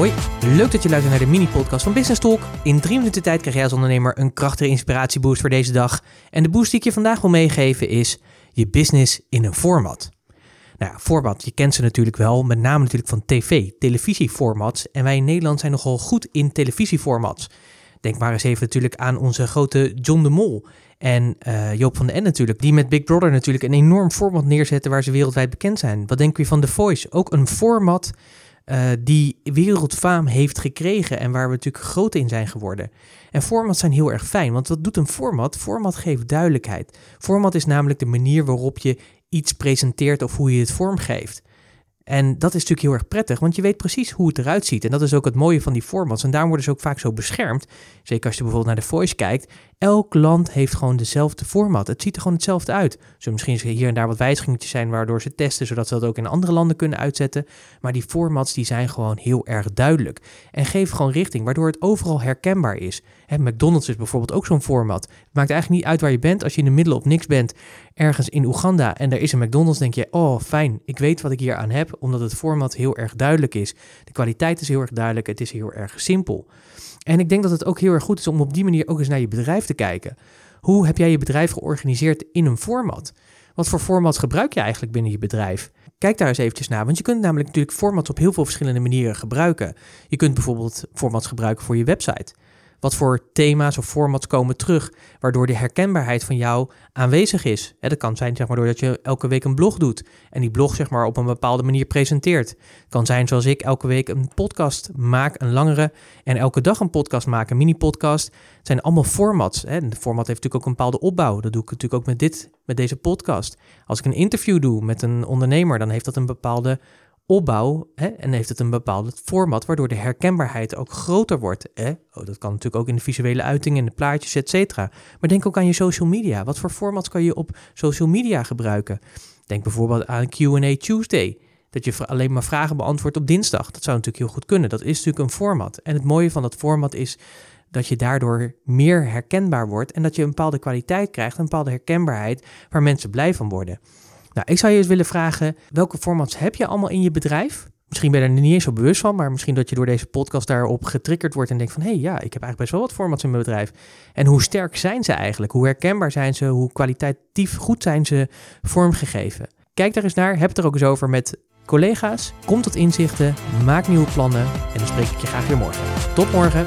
Hoi, leuk dat je luistert naar de mini-podcast van Business Talk. In drie minuten tijd krijg jij als ondernemer een krachtige inspiratieboost voor deze dag. En de boost die ik je vandaag wil meegeven is je business in een format. Nou ja, format, je kent ze natuurlijk wel, met name natuurlijk van tv, televisieformats. En wij in Nederland zijn nogal goed in televisieformats. Denk maar eens even natuurlijk aan onze grote John de Mol. En uh, Joop van den End natuurlijk, die met Big Brother natuurlijk een enorm format neerzetten waar ze wereldwijd bekend zijn. Wat denk je van The Voice? Ook een format uh, die wereldfaam heeft gekregen en waar we natuurlijk groot in zijn geworden. En formats zijn heel erg fijn, want wat doet een format? Format geeft duidelijkheid. Format is namelijk de manier waarop je iets presenteert of hoe je het vormgeeft. En dat is natuurlijk heel erg prettig, want je weet precies hoe het eruit ziet. En dat is ook het mooie van die formats. En daarom worden ze ook vaak zo beschermd. Zeker als je bijvoorbeeld naar de Voice kijkt. Elk land heeft gewoon dezelfde format. Het ziet er gewoon hetzelfde uit. Zo misschien hier en daar wat wijzigingetjes zijn waardoor ze testen, zodat ze dat ook in andere landen kunnen uitzetten. Maar die formats die zijn gewoon heel erg duidelijk. En geven gewoon richting, waardoor het overal herkenbaar is. Hè, McDonald's is bijvoorbeeld ook zo'n format. Het maakt eigenlijk niet uit waar je bent. Als je in de middel op niks bent, ergens in Oeganda en er is een McDonald's, denk je, oh fijn, ik weet wat ik hier aan heb, omdat het format heel erg duidelijk is. De kwaliteit is heel erg duidelijk, het is heel erg simpel. En ik denk dat het ook heel erg goed is om op die manier ook eens naar je bedrijf te kijken. Hoe heb jij je bedrijf georganiseerd in een format? Wat voor formats gebruik je eigenlijk binnen je bedrijf? Kijk daar eens eventjes naar, want je kunt namelijk natuurlijk formats op heel veel verschillende manieren gebruiken. Je kunt bijvoorbeeld formats gebruiken voor je website. Wat voor thema's of formats komen terug, waardoor de herkenbaarheid van jou aanwezig is. dat kan zijn zeg maar, doordat je elke week een blog doet en die blog zeg maar, op een bepaalde manier presenteert. Het kan zijn zoals ik elke week een podcast maak, een langere, en elke dag een podcast maak, een mini-podcast. Het zijn allemaal formats. Hè. Een format heeft natuurlijk ook een bepaalde opbouw. Dat doe ik natuurlijk ook met, dit, met deze podcast. Als ik een interview doe met een ondernemer, dan heeft dat een bepaalde opbouw hè, en heeft het een bepaald format waardoor de herkenbaarheid ook groter wordt. Hè? Oh, dat kan natuurlijk ook in de visuele uitingen, in de plaatjes, et cetera. Maar denk ook aan je social media. Wat voor formats kan je op social media gebruiken? Denk bijvoorbeeld aan Q&A Tuesday. Dat je alleen maar vragen beantwoordt op dinsdag. Dat zou natuurlijk heel goed kunnen. Dat is natuurlijk een format. En het mooie van dat format is dat je daardoor meer herkenbaar wordt en dat je een bepaalde kwaliteit krijgt, een bepaalde herkenbaarheid waar mensen blij van worden. Nou, ik zou je eens willen vragen, welke formats heb je allemaal in je bedrijf? Misschien ben je er niet eens zo bewust van, maar misschien dat je door deze podcast daarop getriggerd wordt en denkt van, hé hey, ja, ik heb eigenlijk best wel wat formats in mijn bedrijf. En hoe sterk zijn ze eigenlijk? Hoe herkenbaar zijn ze? Hoe kwalitatief goed zijn ze vormgegeven? Kijk daar eens naar, heb het er ook eens over met collega's. Kom tot inzichten, maak nieuwe plannen en dan spreek ik je graag weer morgen. Tot morgen!